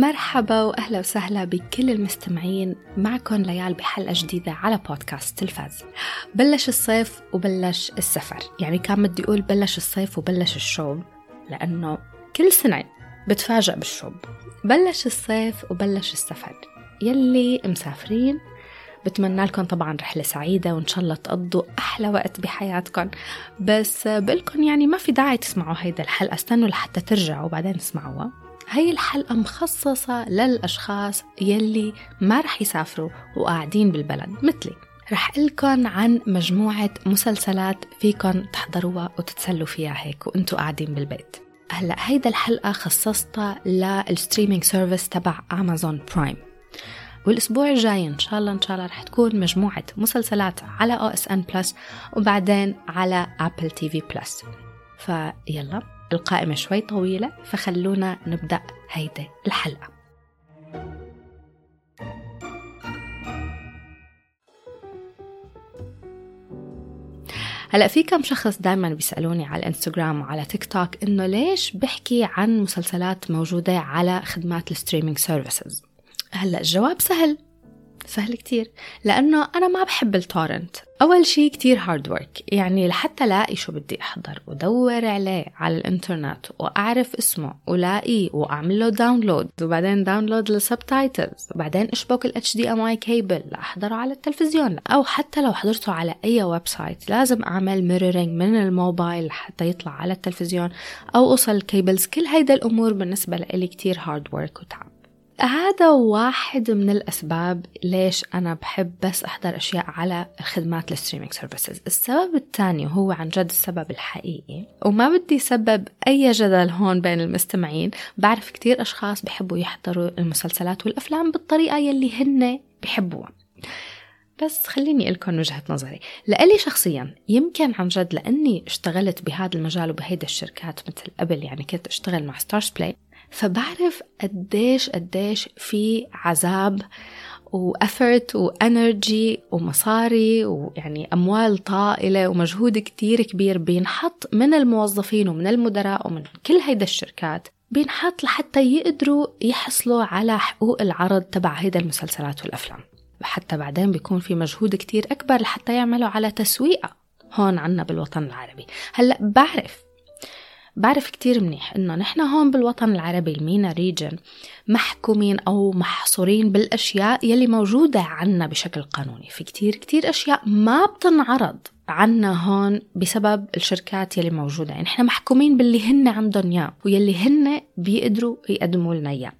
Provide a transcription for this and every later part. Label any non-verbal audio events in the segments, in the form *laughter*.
مرحبا وأهلا وسهلا بكل المستمعين معكم ليال بحلقة جديدة على بودكاست تلفاز. بلش الصيف وبلش السفر. يعني كان بدي أقول بلش الصيف وبلش الشوب لأنه كل سنة بتفاجئ بالشوب. بلش الصيف وبلش السفر. يلي مسافرين بتمنى لكم طبعا رحلة سعيدة وإن شاء الله تقضوا أحلى وقت بحياتكم. بس بقولكم يعني ما في داعي تسمعوا هيدا الحلقة استنوا لحتى ترجعوا وبعدين تسمعوها. هاي الحلقة مخصصة للأشخاص يلي ما رح يسافروا وقاعدين بالبلد مثلي. رح خبركم عن مجموعة مسلسلات فيكم تحضروها وتتسلوا فيها هيك وأنتوا قاعدين بالبيت. هلأ هيدا الحلقة خصصتها لل streaming service تبع Amazon Prime والأسبوع الجاي إن شاء الله إن شاء الله رح تكون مجموعة مسلسلات على OSN Plus وبعدين على Apple TV Plus ف يلا. القائمة شوي طويلة فخلونا نبدأ هيدي الحلقة. هلا في كم شخص دائما بيسألوني على الإنستغرام وعلى تيك توك إنه ليش بحكي عن مسلسلات موجودة على خدمات ال streaming services؟ هلا الجواب سهل. سهل كتير. لأنه أنا ما بحب ال torrent. أول شي كتير hard work يعني لحتى لاقي شو بدي أحضر ودور عليه على الإنترنت وأعرف اسمه ولاقيه وأعمل له download وبعدين download لل subtitles وبعدين أشبك ال HDMI cable لأحضره على التلفزيون أو حتى لو حضرته على أي website لازم أعمل mirroring من الموبايل حتى يطلع على التلفزيون أو أوصل ال cables كل هيدا الأمور بالنسبة لي كتير hard work وتعب. هذا واحد من الأسباب ليش أنا بحب بس أحضر أشياء على خدمات ال streaming services. السبب الثاني هو عن جد السبب الحقيقي وما بدي سبب أي جدل هون بين المستمعين. بعرف كتير أشخاص بحبوا يحضروا المسلسلات والأفلام بالطريقة يلي هن بحبوها. بس خليني قلكم وجهة نظري. لإلي شخصيا يمكن عن جد لأني اشتغلت بهذا المجال وبهيدا الشركات مثل قبل يعني كنت أشتغل مع ستارز بلاي فبعرف قديش قديش في عذاب و effort و energy ومصاري ويعني أموال طائلة ومجهود كتير كبير بينحط من الموظفين ومن المدراء ومن كل هيدا الشركات بينحط لحتى يقدروا يحصلوا على حقوق العرض تبع هيدا المسلسلات والأفلام. حتى بعدين بيكون في مجهود كتير أكبر لحتى يعملوا على تسويقها هون عنا بالوطن العربي. هلأ بعرف بعرف كتير منيح إنه نحن هون بالوطن العربي المينا ريجن محكومين أو محصورين بالأشياء يلي موجودة عنا بشكل قانوني. في كتير كتير أشياء ما بتنعرض عنا هون بسبب الشركات يلي موجودة. يعني نحن محكومين باللي هن عندهم إياه ويلي هن بيقدروا يقدموا لنا إياه.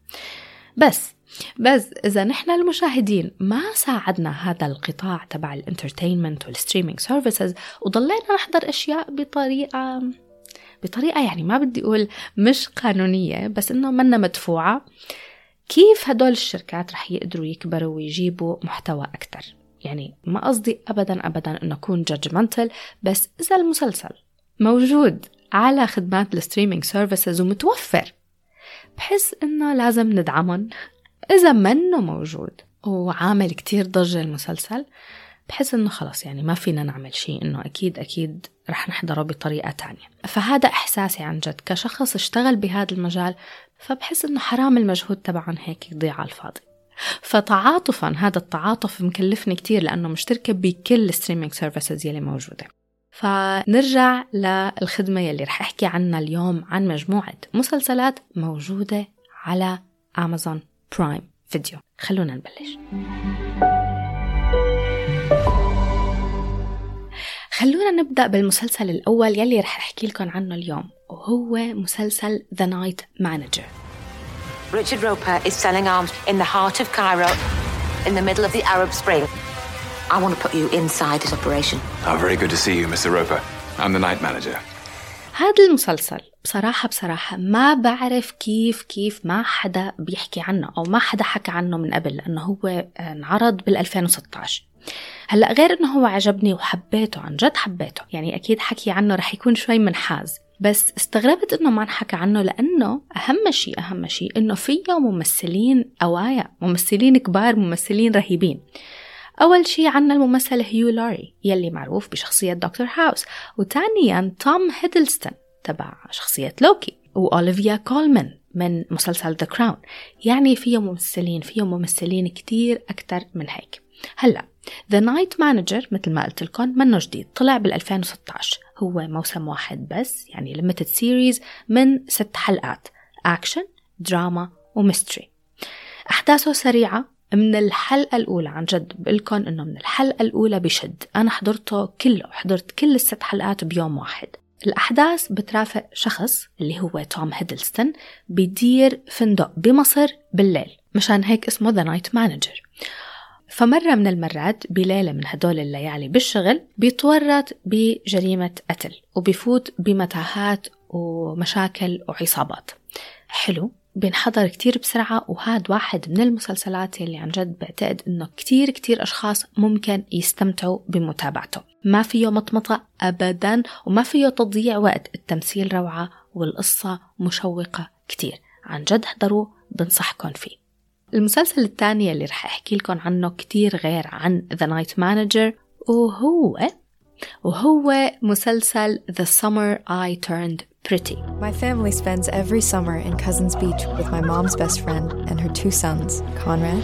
بس بس إذا نحن المشاهدين ما ساعدنا هذا القطاع تبع ال entertainment وال streaming services وضلينا نحضر أشياء بطريقة بطريقة يعني ما بدي أقول مش قانونية بس إنه منا مدفوعة كيف هدول الشركات رح يقدروا يكبروا ويجيبوا محتوى أكتر. يعني ما قصدي أبدا أبدا إنه أكون judgmental بس إذا المسلسل موجود على خدمات ال streaming services ومتوفر بحس إنه لازم ندعمهم. إذا منه موجود وعامل كتير ضجة المسلسل بحس إنه خلص يعني ما فينا نعمل شيء إنه أكيد أكيد رح نحضره بطريقة تانية. فهذا إحساسي عن جد كشخص اشتغل بهذا المجال فبحس إنه حرام المجهود تبعهم هيك يضيع على الفاضي. فتعاطفا هذا التعاطف مكلفني كتير لأنه مشتركة بكل ال streaming services يلي موجودة. فنرجع للخدمة يلي رح أحكي عنها اليوم عن مجموعة مسلسلات موجودة على أمازون برايم فيديو خلونا نبلش. خلونا نبدأ بالمسلسل الأول يلي رح أحكي لكم عنه اليوم وهو مسلسل The Night Manager Richard Roper is selling arms in the heart of Cairo in the middle of the Arab Spring. I want to put you inside his operation. Oh, very good to see you, Mr. Roper. I'm the night manager. هذا المسلسل بصراحة بصراحة ما بعرف كيف كيف ما حدا بيحكي عنه أو ما حدا حكى عنه من قبل لأنه هو انعرض بال 2016 هلا غير إنه هو عجبني وحبيته عن جد حبيته. يعني أكيد حكي عنه رح يكون شوي منحاز. بس استغربت إنه ما انحكى عنه لأنه أهم شيء أهم شيء إنه فيه ممثلين اوايا ممثلين كبار ممثلين رهيبين. أول شيء عنا الممثل هيو لاري يلي معروف بشخصية دكتور هاوس. وثانيا توم هيدلستون تبع شخصية لوكي وأوليفيا كولمان من مسلسل The Crown يعني فيه ممثلين فيه ممثلين كتير أكتر من هيك. هلأ The Night Manager مثل ما قلت لكم منه جديد. طلع بال 2016 هو موسم واحد بس يعني limited series من ست حلقات. أكشن دراما و mystery أحداثه سريعة. من الحلقة الأولى عن جد بقلكم إنه من الحلقة الأولى بشد. أنا حضرته كله حضرت كل الست حلقات بيوم واحد. الأحداث بترافق شخص اللي هو توم هيدلستون بيدير فندق بمصر بالليل. مشان هيك اسمه The Night Manager فمرة من المرات بليلة من هدول الليالي بالشغل بيتورط بجريمة قتل وبيفوت بمتاهات ومشاكل وعصابات. حلو بينحضر كتير بسرعة وهاد واحد من المسلسلات اللي عن جد بعتقد إنه كتير كتير أشخاص ممكن يستمتعوا بمتابعته. ما فيه مطمطة ابدا وما فيه تضييع وقت التمثيل روعة والقصة مشوقة كتير. عن جد احضروا بنصحكم فيه. المسلسل الثاني اللي رح احكي لكم عنه كتير غير عن The Night Manager وهو وهو مسلسل The Summer I Turned Pretty My family spends every summer in Cousins Beach with my mom's best friend and her two sons, Conrad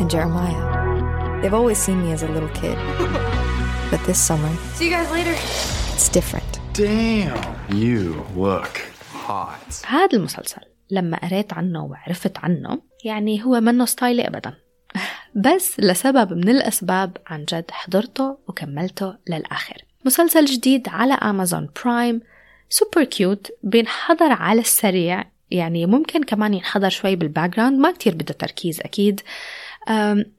and Jeremiah. They've always seen me as a little kid. But this summer, See you guys later. it's different. Damn, you look hot. هذا المسلسل لما قريت عنه وعرفت عنه يعني هو منه style ي أبدا. *laughs* بس لسبب من الأسباب عن جد حضرته وكملته للآخر. مسلسل جديد على أمازون برايم super cute بينحضر على السريع يعني ممكن كمان ينحضر شوي بال background ما كتير بده تركيز أكيد.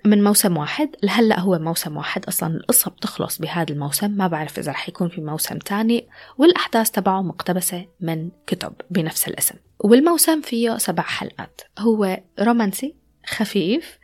من موسم واحد لهلأ هو موسم واحد أصلا القصة بتخلص بهذا الموسم ما بعرف إذا رح يكون في موسم تاني والأحداث تبعه مقتبسة من كتب بنفس الاسم. والموسم فيه سبع حلقات. هو رومانسي خفيف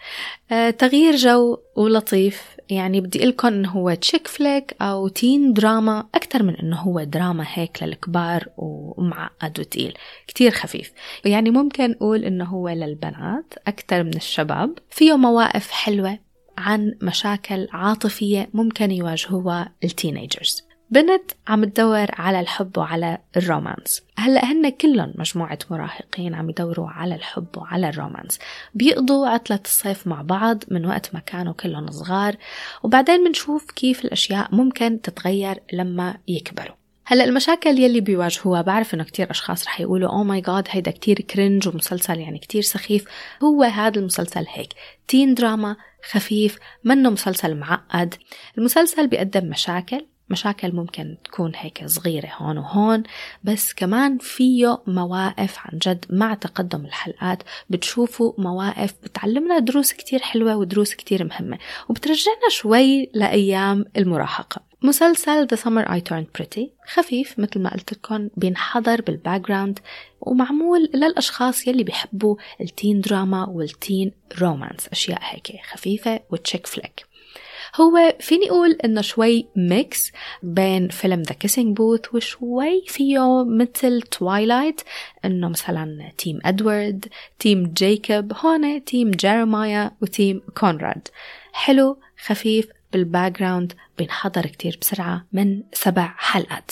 آه، تغيير جو ولطيف. يعني بدي قلكم إنه هو chick flick أو teen drama أكثر من إنه هو دراما هيك للكبار ومعقد وتقيل كتير خفيف. يعني ممكن نقول إنه هو للبنات أكثر من الشباب. فيه مواقف حلوة عن مشاكل عاطفية ممكن يواجهوها ال teenagers بنت عم تدور على الحب وعلى ال romance. هلأ هن كلهم مجموعة مراهقين عم يدوروا على الحب وعلى ال romance. بيقضوا عطلة الصيف مع بعض من وقت ما كانوا كلهم صغار وبعدين بنشوف كيف الأشياء ممكن تتغير لما يكبروا. هلأ المشاكل يلي بيواجهوها بعرف إنه كتير أشخاص رح يقولوا oh my God هيدا كتير cringe ومسلسل يعني كتير سخيف. هو هذا المسلسل هيك teen drama خفيف منه مسلسل معقد. المسلسل بيقدم مشاكل مشاكل ممكن تكون هيك صغيرة هون وهون بس كمان فيه مواقف عن جد مع تقدم الحلقات بتشوفوا مواقف بتعلمنا دروس كتير حلوة ودروس كتير مهمة وبترجعنا شوي لأيام المراهقة. مسلسل The Summer I Turned Pretty خفيف مثل ما قلت لكم بينحضر بال background ومعمول للأشخاص يلي بيحبوا ال teen drama وال teen romance أشياء هيك خفيفة و chick flick هو فيني أقول إنه شوي mix بين فيلم The Kissing Booth وشوي فيه مثل Twilight إنه مثلا team Edward team Jacob هون team Jeremiah و team Conrad حلو خفيف بال background بينحضر كتير بسرعة من سبع حلقات.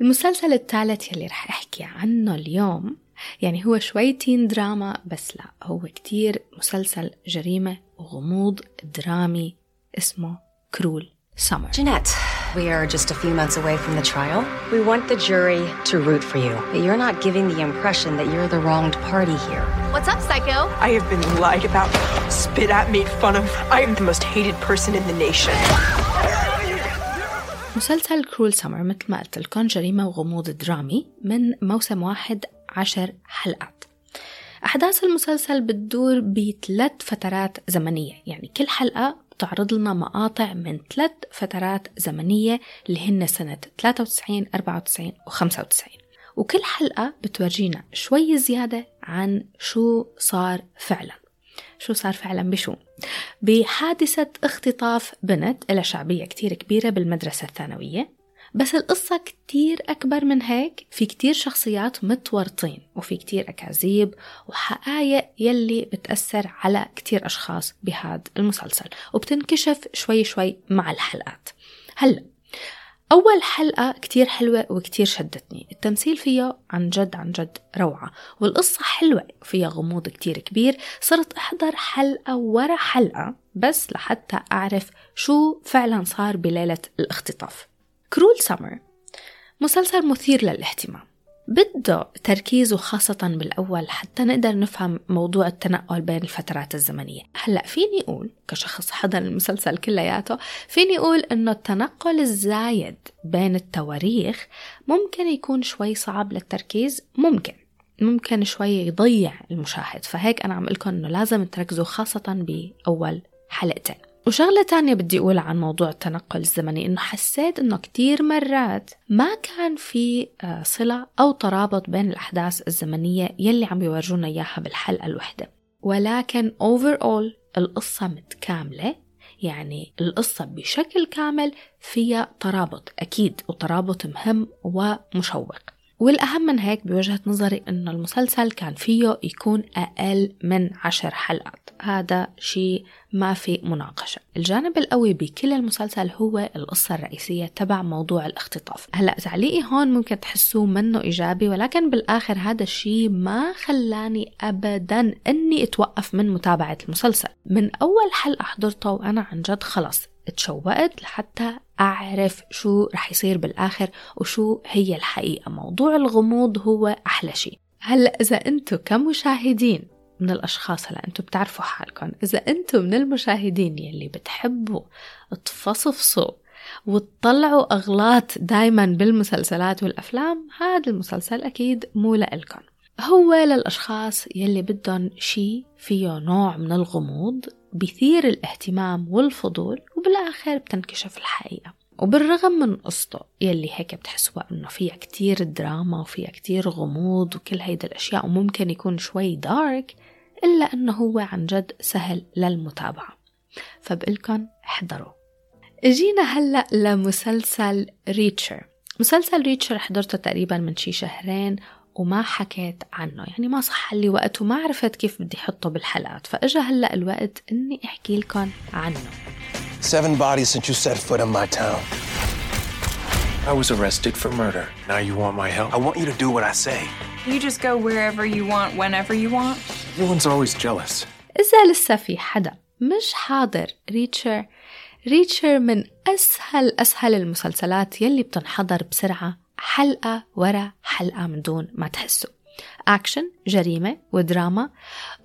المسلسل الثالث يلي رح أحكي عنه اليوم يعني هو شوي teen drama بس لا هو كتير مسلسل جريمة وغموض درامي اسمه Cruel Summer Jeanette, we are just a few months away from the trial. We want the jury to root for you, but you're not giving the impression that you're the wronged party here. What's up, Psycho? I have been lied about, spit at, made fun of. I am the most hated person in the nation. مسلسل كرول سمر مثل ما قلت لكم جريمة وغموض درامي من موسم واحد عشر حلقات أحداث المسلسل بتدور بثلاث فترات زمنية يعني كل حلقة بتعرض لنا مقاطع من ثلاث فترات زمنية اللي هن سنة 93 94 و 95 وكل حلقة بتورجينا شوي زيادة عن شو صار فعلا. شو صار فعلا بشو؟ بحادثة اختطاف بنت إلى شعبية كتير كبيرة بالمدرسة الثانوية. بس القصة كتير أكبر من هيك. في كتير شخصيات متورطين وفي كتير أكاذيب وحقايق يلي بتأثر على كتير أشخاص بهذا المسلسل وبتنكشف شوي شوي مع الحلقات. هلأ أول حلقة كتير حلوة وكتير شدتني. التمثيل فيها عن جد عن جد روعة والقصة حلوة فيها غموض كتير كبير. صرت أحضر حلقة ورا حلقة بس لحتى أعرف شو فعلا صار بليلة الاختطاف. كرول سمر مسلسل مثير للاهتمام. بده تركيز وخاصة بالأول حتى نقدر نفهم موضوع التنقل بين الفترات الزمنية. هلأ فيني أقول كشخص حضر المسلسل كلياته فيني أقول أنه التنقل الزايد بين التواريخ ممكن يكون شوي صعب للتركيز ممكن. ممكن شوي يضيع المشاهد. فهيك أنا عم لكم أنه لازم تركزوا خاصة بأول حلقتين. وشغلة تانية بدي أقول عن موضوع التنقل الزمني إنه حسيت إنه كتير مرات ما كان في آه، صلة أو ترابط بين الأحداث الزمنية يلي عم بيورجونا إياها بالحلقة الوحدة. ولكن overall القصة متكاملة يعني القصة بشكل كامل فيها ترابط أكيد وترابط مهم ومشوق. والأهم من هيك بوجهة نظري إنه المسلسل كان فيه يكون أقل من عشر حلقات. هذا شيء ما في مناقشة. الجانب القوي بكل المسلسل هو القصة الرئيسية تبع موضوع الاختطاف. هلأ تعليقي هون ممكن تحسوه منه إيجابي ولكن بالآخر هذا الشيء ما خلاني أبدا أني أتوقف من متابعة المسلسل. من أول حلقة حضرته وأنا عن جد خلص اتشوقت لحتى أعرف شو رح يصير بالآخر وشو هي الحقيقة. موضوع الغموض هو أحلى شيء. هلأ إذا أنتم كمشاهدين من الأشخاص هلا أنتم بتعرفوا حالكم. إذا أنتم من المشاهدين يلي بتحبوا تفصفصوا وتطلعوا أغلاط دايما بالمسلسلات والأفلام هذا المسلسل أكيد مو لإلكم. هو للأشخاص يلي بدهم شي فيه نوع من الغموض بيثير الاهتمام والفضول وبالآخر بتنكشف الحقيقة. وبالرغم من قصته يلي هيك بتحسوا إنه فيها كتير دراما وفيها كتير غموض وكل هيدا الأشياء وممكن يكون شوي dark إلا أنه هو عن جد سهل للمتابعة فبقلكن احضروا إجينا هلأ لمسلسل Reacher مسلسل Reacher حضرته تقريبا من شي شهرين وما حكيت عنه يعني ما صح لي وقت وما عرفت كيف بدي حطه بالحلقات فإجا هلأ الوقت إني أحكي لكم عنه Seven bodies since you set foot in my town. I was arrested for murder. Now you want my help? I want you to do what I say. You just go wherever you want, whenever you want. Everyone's always jealous. إذا لسه في حدا مش حاضر ريتشر. ريتشر من أسهل أسهل المسلسلات يلي بتنحضر بسرعة حلقة ورا حلقة من دون ما تحسوا. أكشن جريمة ودراما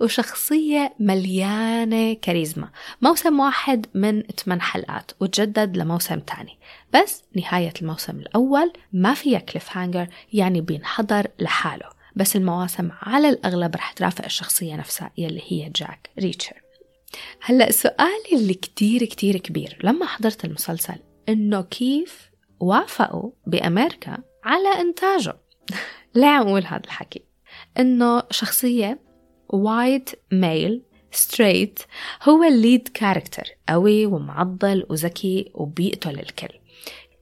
وشخصية مليانة كاريزما. موسم واحد من 8 حلقات وتجدد لموسم تاني بس نهاية الموسم الأول ما فيها cliffhanger يعني بينحضر لحاله. بس المواسم على الأغلب رح ترافق الشخصية نفسها يلي هي Jack Reacher. هلأ سؤالي اللي كتير كتير كبير لما حضرت المسلسل إنه كيف وافقوا بأمريكا على إنتاجه؟ *laughs* ليه عم أقول هذا الحكي؟ إنه شخصية white male straight هو ال lead character قوي ومعضل وذكي وبيقتل الكل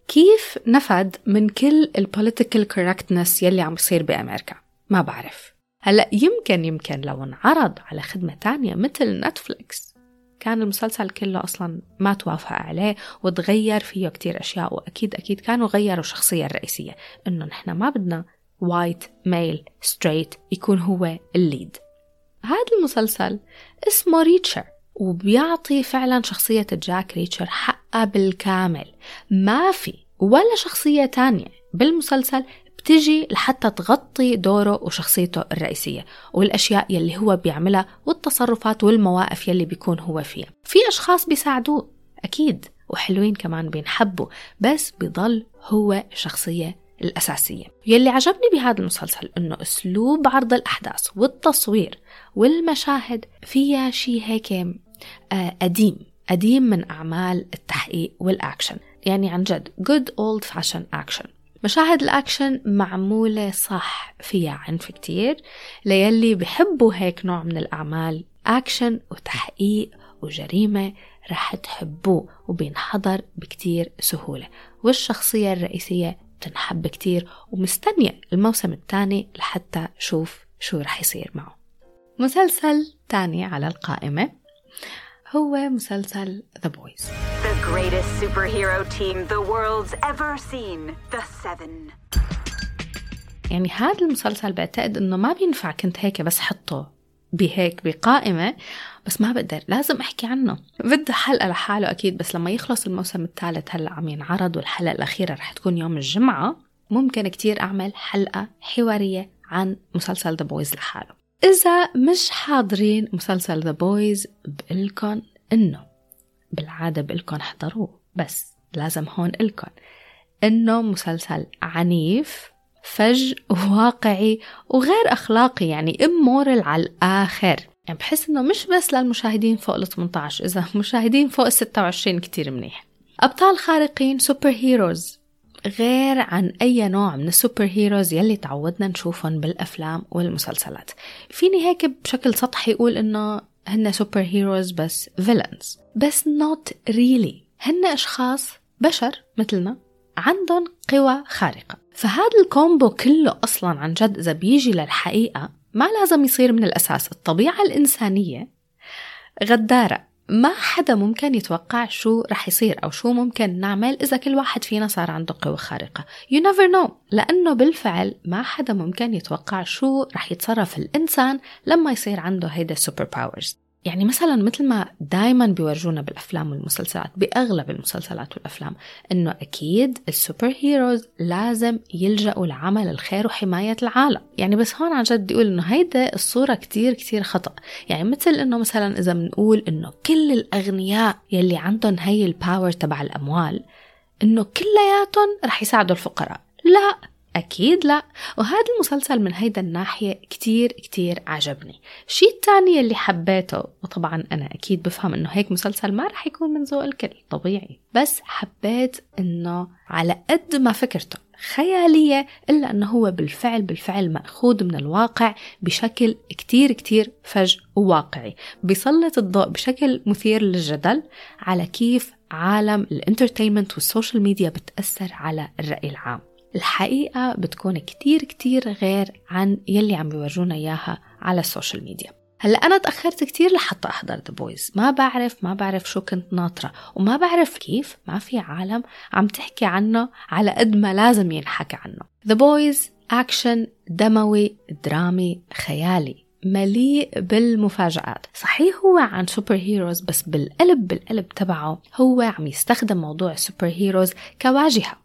كيف نفد من كل ال political correctness يلي عم يصير بأمريكا؟ ما بعرف. هلأ يمكن يمكن لو انعرض على خدمة تانية مثل Netflix كان المسلسل كله أصلا ما توافق عليه وتغير فيه كتير أشياء وأكيد أكيد كانوا غيروا الشخصية الرئيسية إنه نحن ما بدنا white male straight يكون هو ال lead هذا المسلسل اسمه Reacher وبيعطي فعلا شخصية Jack Reacher حقها بالكامل. ما في ولا شخصية تانية بالمسلسل بتجي لحتى تغطي دوره وشخصيته الرئيسية والأشياء يلي هو بيعملها والتصرفات والمواقف يلي بيكون هو فيها. في أشخاص بيساعدوه أكيد وحلوين كمان بينحبوا بس بضل هو شخصية الأساسية. يلي عجبني بهذا المسلسل إنه أسلوب عرض الأحداث والتصوير والمشاهد فيها شي هيك آه، قديم قديم من أعمال التحقيق والأكشن. يعني عن جد good old fashion action. مشاهد الأكشن معمولة صح فيها عنف كتير. ليلي بحبوا هيك نوع من الأعمال أكشن وتحقيق وجريمة رح تحبوه وبينحضر بكتير سهولة. والشخصية الرئيسية بتنحب كتير ومستنية الموسم الثاني لحتى شوف شو رح يصير معه. مسلسل تاني على القائمة. هو مسلسل The Boys. The greatest superhero team the world's ever seen The Seven. يعني هذا المسلسل بعتقد إنه ما بينفع كنت هيك بس حطه بهيك بقائمة بس ما بقدر. لازم أحكي عنه. بده حلقة لحاله أكيد بس لما يخلص الموسم الثالث هلأ عم ينعرض والحلقة الأخيرة رح تكون يوم الجمعة ممكن كتير أعمل حلقة حوارية عن مسلسل The Boys لحاله. إذا مش حاضرين مسلسل The Boys بقلكن إنه بالعادة بقلكن احضروه بس لازم هون قلكن إنه مسلسل عنيف فج وواقعي وغير أخلاقي يعني immoral على الآخر. يعني بحس إنه مش بس للمشاهدين فوق ال 18 إذا مشاهدين فوق ال 26 كتير منيح. أبطال خارقين superheroes غير عن أي نوع من ال superheroes يلي تعودنا نشوفهم بالأفلام والمسلسلات. فيني هيك بشكل سطحي أقول إنه هن superheroes بس villains بس not really. هن أشخاص بشر مثلنا. عندهم قوى خارقة. فهذا ال combo كله أصلا عن جد إذا بيجي للحقيقة ما لازم يصير من الأساس. الطبيعة الإنسانية غدارة. ما حدا ممكن يتوقع شو رح يصير أو شو ممكن نعمل إذا كل واحد فينا صار عنده قوة خارقة. You never know. لأنه بالفعل ما حدا ممكن يتوقع شو رح يتصرف الإنسان لما يصير عنده هيدا ال superpowers يعني مثلا مثل ما دايما بيورجونا بالأفلام والمسلسلات بأغلب المسلسلات والأفلام إنه أكيد ال superheroes لازم يلجأوا لعمل الخير وحماية العالم. يعني بس هون عن جد بدي أقول إنه هيدا الصورة كتير كتير خطأ. يعني مثل إنه مثلا إذا بنقول إنه كل الأغنياء يلي عندهم هي ال power تبع الأموال إنه كلياتهم رح يساعدوا الفقراء. لا! أكيد لا. وهذا المسلسل من هيدا الناحية كتير كتير عجبني. الشيء الثاني اللي حبيته وطبعا أنا أكيد بفهم إنه هيك مسلسل ما رح يكون من ذوق الكل طبيعي. بس حبيت إنه على قد ما فكرته خيالية إلا أنه هو بالفعل بالفعل مأخوذ من الواقع بشكل كتير كتير فج وواقعي. بيسلط الضوء بشكل مثير للجدل على كيف عالم ال entertainment وال social media بتأثر على الرأي العام. الحقيقة بتكون كتير كتير غير عن يلي عم بيورجونا إياها على ال social media. هلأ أنا تأخرت كتير لحتى أحضر The Boys ما بعرف ما بعرف شو كنت ناطرة وما بعرف كيف ما في عالم عم تحكي عنه على قد ما لازم ينحكى عنه. The Boys أكشن دموي درامي خيالي مليء بالمفاجآت. صحيح هو عن superheroes بس بالقلب بالقلب تبعه هو عم يستخدم موضوع ال superheroes كواجهة.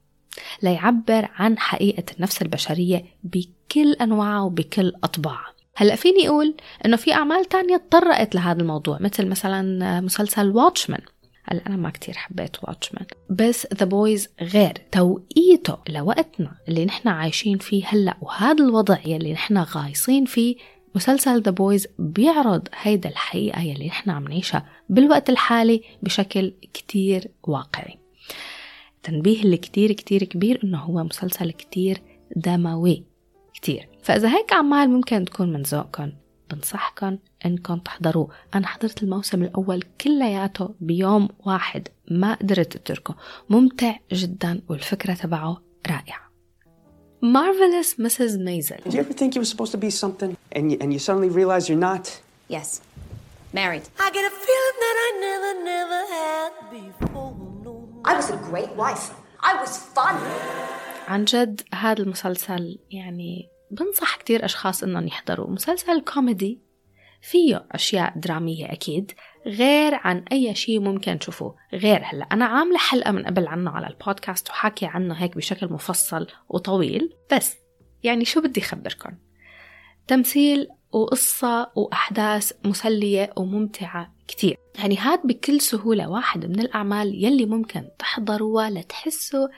ليعبر عن حقيقة النفس البشرية بكل أنواعها وبكل أطباعها. هلا فيني أقول إنه في أعمال تانية تطرقت لهذا الموضوع مثل مثلا مسلسل Watchmen هلا أنا ما كتير حبيت Watchmen بس The Boys غير. توقيته لوقتنا اللي نحن عايشين فيه هلا وهذا الوضع يلي نحن غايصين فيه مسلسل The Boys بيعرض هيدا الحقيقة يلي نحن عم نعيشها بالوقت الحالي بشكل كتير واقعي. التنبيه اللي كتير كتير كبير إنه هو مسلسل كتير دموي كتير فإذا هيك أعمال ممكن تكون من ذوقكم بنصحكم إنكم تحضروه أنا حضرت الموسم الأول كلياته بيوم واحد ما قدرت أتركه ممتع جدا والفكرة تبعه رائعة Marvelous Mrs. Maisel Did you ever think you were supposed to be something and you, and you suddenly realize you're not? Yes. Married. I get a feeling that I never, never had before. I was a great wife. I was fun. عن جد هذا المسلسل يعني بنصح كتير أشخاص إنهم يحضروا مسلسل كوميدي فيه أشياء درامية أكيد غير عن أي شيء ممكن تشوفوه غير هلأ أنا عاملة حلقة من قبل عنه على البودكاست وحاكي عنه هيك بشكل مفصل وطويل بس يعني شو بدي أخبركم تمثيل وقصة وأحداث مسلية وممتعة كتير. يعني هاد بكل سهولة واحد من الأعمال يلي ممكن تحضروها لتحسوا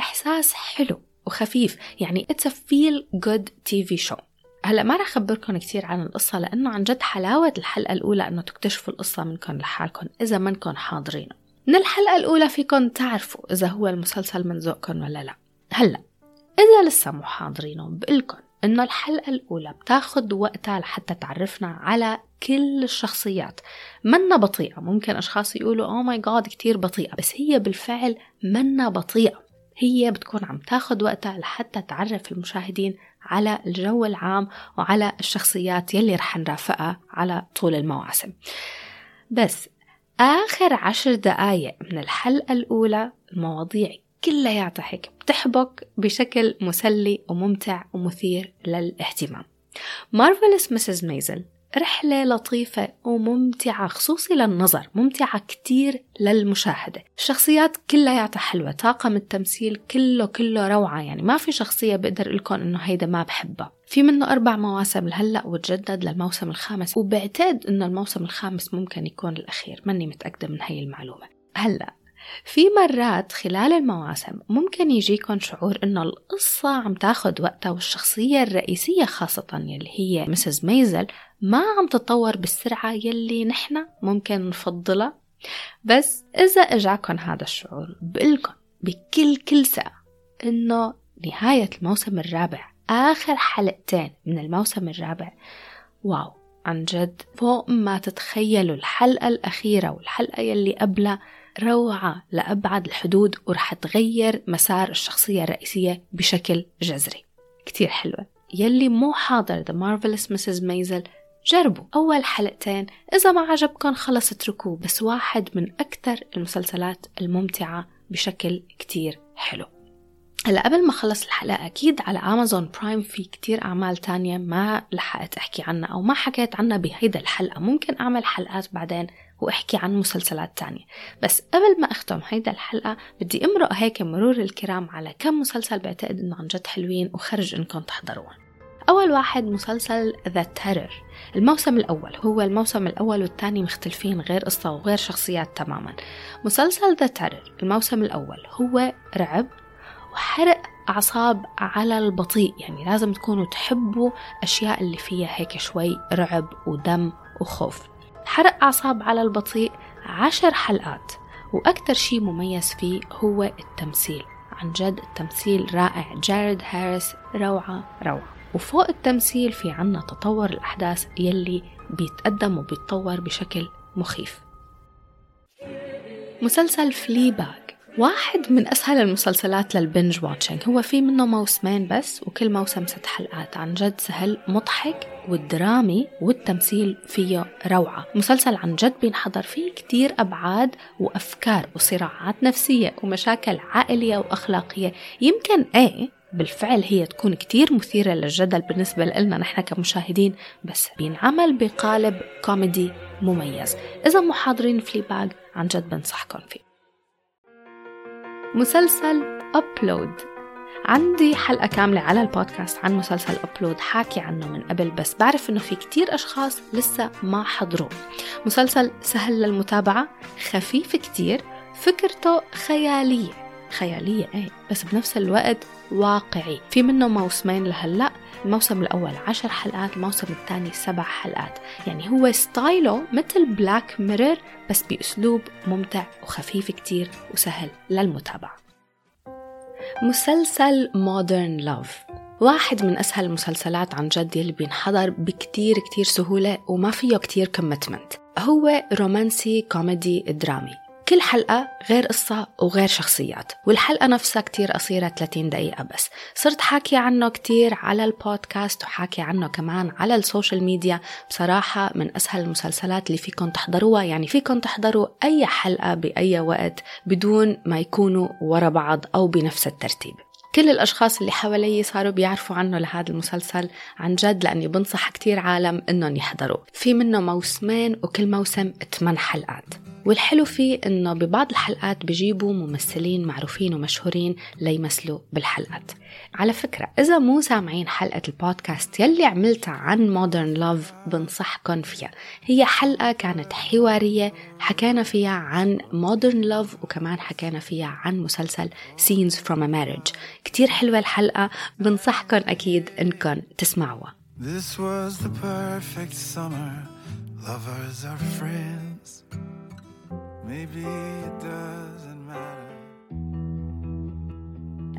إحساس حلو وخفيف. يعني it's a feel good TV show. هلأ ما رح اخبركم كثير عن القصة لأنه عن جد حلاوة الحلقة الأولى إنه تكتشفوا القصة منكم لحالكم إذا منكم حاضرينه. من الحلقة الأولى فيكم تعرفوا إذا هو المسلسل من ذوقكم ولا لا. هلأ إذا لسه مو حاضرينه بقلكم إنه الحلقة الأولى بتاخد وقتها لحتى تعرفنا على كل الشخصيات. منا بطيئة. ممكن أشخاص يقولوا اوه ماي جاد كتير بطيئة. بس هي بالفعل منا بطيئة. هي بتكون عم تاخد وقتها لحتى تعرف المشاهدين على الجو العام وعلى الشخصيات يلي رح نرافقها على طول المواسم. بس آخر عشر دقايق من الحلقة الأولى المواضيع كلياتها هيك بتحبك بشكل مسلي وممتع ومثير للاهتمام. مارفلس مسز ميزل رحلة لطيفة وممتعة خصوصي للنظر ممتعة كتير للمشاهدة. الشخصيات كلياتها حلوة طاقم التمثيل كله كله روعة. يعني ما في شخصية بقدر لكم إنه هيدا ما بحبها. في منه أربع مواسم لهلأ وتجدد للموسم الخامس. وبعتقد إنه الموسم الخامس ممكن يكون الأخير. ماني متأكدة من هاي المعلومة. هلأ في مرات خلال المواسم ممكن يجيكم شعور إنه القصة عم تاخد وقتها والشخصية الرئيسية خاصة يلي هي مسز ميزل ما عم تتطور بالسرعة يلي نحن ممكن نفضلها. بس إذا إجاكم هذا الشعور بقلكم بكل كل ساعة إنه نهاية الموسم الرابع آخر حلقتين من الموسم الرابع. واو عن جد فوق ما تتخيلوا الحلقة الأخيرة والحلقة يلي قبلها روعة لأبعد الحدود ورح تغير مسار الشخصية الرئيسية بشكل جذري. كتير حلوة. يلي مو حاضر The Marvelous Mrs. Maisel جربوا. أول حلقتين إذا ما عجبكم خلص اتركوه بس واحد من أكثر المسلسلات الممتعة بشكل كتير حلو. هلا قبل ما اخلص الحلقة أكيد على أمازون برايم في كتير أعمال تانية ما لحقت أحكي عنها أو ما حكيت عنها بهيدا الحلقة. ممكن أعمل حلقات بعدين وأحكي عن مسلسلات تانية. بس قبل ما أختم هيدا الحلقة بدي أمرق هيك مرور الكرام على كم مسلسل بعتقد إنه عن جد حلوين وخرج إنكم تحضروهم. أول واحد مسلسل ذا تيرر الموسم الأول هو الموسم الأول والثاني مختلفين غير قصة وغير شخصيات تماما. مسلسل ذا تيرر الموسم الأول هو رعب وحرق أعصاب على البطيء. يعني لازم تكونوا تحبوا أشياء اللي فيها هيك شوي رعب ودم وخوف. حرق أعصاب على البطيء عشر حلقات. وأكثر شيء مميز فيه هو التمثيل. عن جد التمثيل رائع. جارد هاريس روعة روعة. وفوق التمثيل في عنا تطور الأحداث يلي بيتقدم وبيتطور بشكل مخيف. مسلسل Fleabag واحد من أسهل المسلسلات لل binge watching هو في منه موسمين بس وكل موسم ست حلقات. عن جد سهل مضحك والدرامي والتمثيل فيه روعة. مسلسل عن جد بينحضر فيه كتير أبعاد وأفكار وصراعات نفسية ومشاكل عائلية وأخلاقية. يمكن إيه بالفعل هي تكون كتير مثيرة للجدل بالنسبة لنا نحن كمشاهدين بس بينعمل بقالب كوميدي مميز. إذا مو حاضرين Fleabag عن جد بنصحكم فيه. مسلسل Upload عندي حلقة كاملة على البودكاست عن مسلسل Upload حاكي عنه من قبل بس بعرف إنه في كتير أشخاص لسه ما حضروه. مسلسل سهل للمتابعة خفيف كتير فكرته خيالية. خيالية إيه. بس بنفس الوقت واقعي. في منه موسمين لهلأ. الموسم الأول عشر حلقات الموسم الثاني سبع حلقات. يعني هو style ه مثل Black Mirror بس بأسلوب ممتع وخفيف كتير وسهل للمتابعة. مسلسل Modern Love واحد من أسهل المسلسلات عن جد اللي بينحضر بكتير كتير سهولة وما فيه كتير commitment هو رومانسي كوميدي درامي. كل حلقة غير قصة وغير شخصيات والحلقة نفسها كتير قصيرة 30 دقيقة بس. صرت حاكي عنه كتير على البودكاست وحاكي عنه كمان على ال social media. بصراحة من أسهل المسلسلات اللي فيكم تحضروها يعني فيكم تحضروا أي حلقة بأي وقت بدون ما يكونوا ورا بعض أو بنفس الترتيب. كل الأشخاص اللي حوالي صاروا بيعرفوا عنه لهذا المسلسل عن جد لأني بنصح كتير عالم إنهم يحضروا في منه موسمين وكل موسم 8 حلقات. والحلو فيه إنه ببعض الحلقات بجيبوا ممثلين معروفين ومشهورين ليمثلوا بالحلقات. على فكرة إذا مو سامعين حلقة البودكاست يلي عملتها عن مودرن لوف بنصحكم فيها. هي حلقة كانت حوارية حكينا فيها عن مودرن لوف وكمان حكينا فيها عن مسلسل Scenes from a Marriage. كتير حلوة الحلقة بنصحكم أكيد إنكم تسمعوها. This was the perfect summer. Lovers are friends. Maybe it doesn't matter.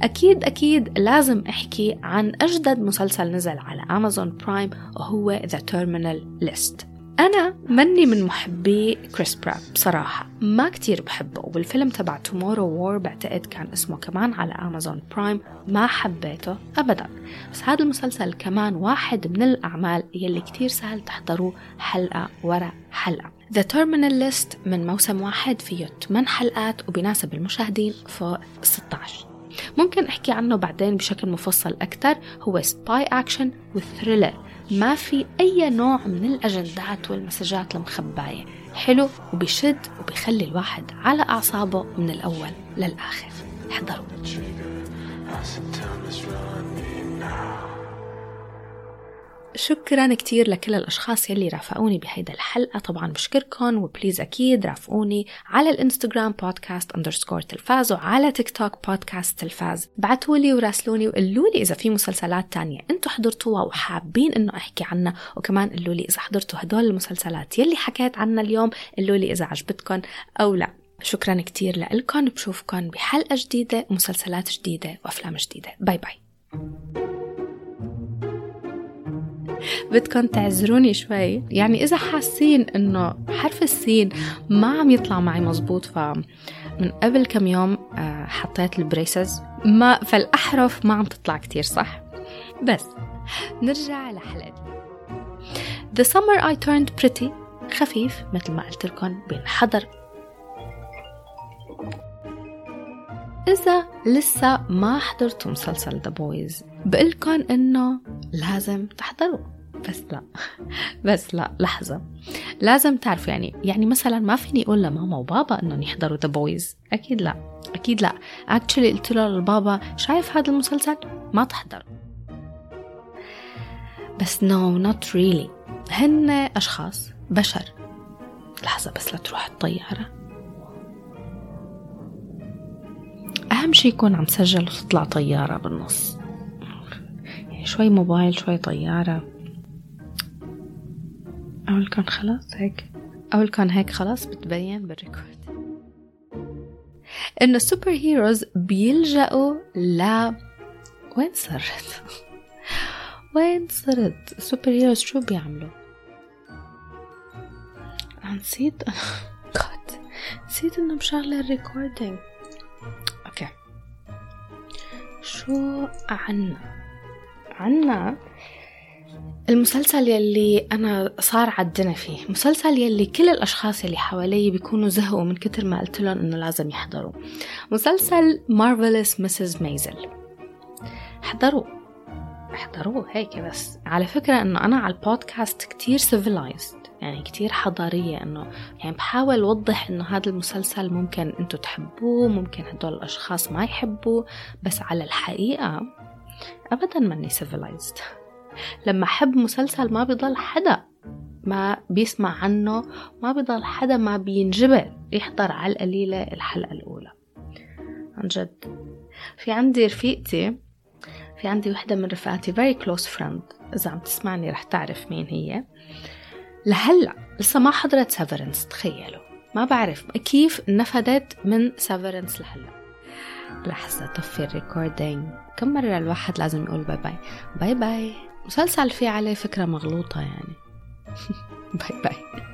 أكيد أكيد لازم أحكي عن أجدد مسلسل نزل على أمازون برايم وهو The Terminal List. أنا مني من محبي كريس برات بصراحة ما كتير بحبه والفيلم تبع Tomorrow War بعتقد كان اسمه كمان على أمازون برايم. ما حبيته أبدا. بس هذا المسلسل كمان واحد من الأعمال يلي كتير سهل تحضروه حلقة ورا حلقة. The Terminal List من موسم واحد فيه 8 حلقات وبيناسب المشاهدين فوق 16 ممكن أحكي عنه بعدين بشكل مفصل أكثر. هو spy action و thriller ما في أي نوع من الأجندات وال messages المخباية. حلو وبيشد وبيخلي الواحد على أعصابه من الأول للآخر. احضروا. شكرا كتير لكل الأشخاص يلي رافقوني بهيدا الحلقة. طبعا بشكركم و please أكيد رافقوني على الإنستغرام بودكاست underscore تلفاز وعلى تيك توك بودكاست تلفاز بعتولي وراسلوني وقلوا لي إذا في مسلسلات تانية أنتم حضرتوها وحابين إنه أحكي عنها. وكمان قلوا لي إذا حضرتوا هدول المسلسلات يلي حكيت عنها اليوم قلوا لي إذا عجبتكم أو لا. شكرا كتير لكم بشوفكم بحلقة جديدة ومسلسلات جديدة وأفلام جديدة. bye bye. بدكم تعذروني شوي. يعني إذا حاسين إنه حرف السين ما عم يطلع معي مزبوط ف من قبل كم يوم آه، حطيت ال braces. ما فالأحرف ما عم تطلع كتير صح؟ بس نرجع لحلقتنا. The summer I turned pretty خفيف مثل ما قلت لكم بينحضر. إذا لسه ما حضرتوا مسلسل The Boys بقلكن إنه لازم تحضروا. بس لا. *laughs* بس لا لحظة. لازم تعرفوا يعني يعني مثلا ما فيني أقول لماما وبابا إنهم يحضروا The Boys أكيد لا. أكيد لا. actually قلت له للبابا شايف هذا المسلسل؟ ما تحضر بس no not really هن أشخاص بشر. لحظة بس لا تروح الطيارة. أهم شي يكون عم سجل وتطلع طيارة بالنص. شوي موبايل شوي طيارة. أول كان خلاص هيك. أول كان هيك خلاص بتبين بال record. إنه ال super heroes بيلجأوا ل وين صرت؟ *laughs* وين صرت؟ ال super heroes شو بيعملوا؟ نسيت. *laughs* نسيت إنه مشغلة ال recording. Okay. شو عنا عنا. المسلسل يلي أنا صار عدنا فيه مسلسل يلي كل الأشخاص يلي حوالي بيكونوا زهقوا من كتر ما قلت لهم إنه لازم يحضروا. مسلسل مارفلس مسز ميزل احضروا احضروه هيك بس. على فكرة إنه أنا على البودكاست كتير civilized يعني كتير حضارية إنه يعني بحاول أوضح إنه هذا المسلسل ممكن أنتوا تحبوه ممكن هدول الأشخاص ما يحبوه بس على الحقيقة أبدا ماني civilized. لما أحب مسلسل ما بيضل حدا ما بيسمع عنه ما بيضل حدا ما بينجبر يحضر على القليلة الحلقة الأولى. عن جد. في عندي رفيقتي في عندي وحدة من رفقاتي very close friend. إذا عم تسمعني رح تعرف مين هي. لهلأ لسه ما حضرت Severance تخيلوا. ما بعرف كيف نفدت من Severance لهلأ. لحظة طفي ال recording. كم مرة الواحد لازم يقول bye bye bye bye مسلسل فيه عليه فكرة مغلوطة يعني. *laughs* باي باي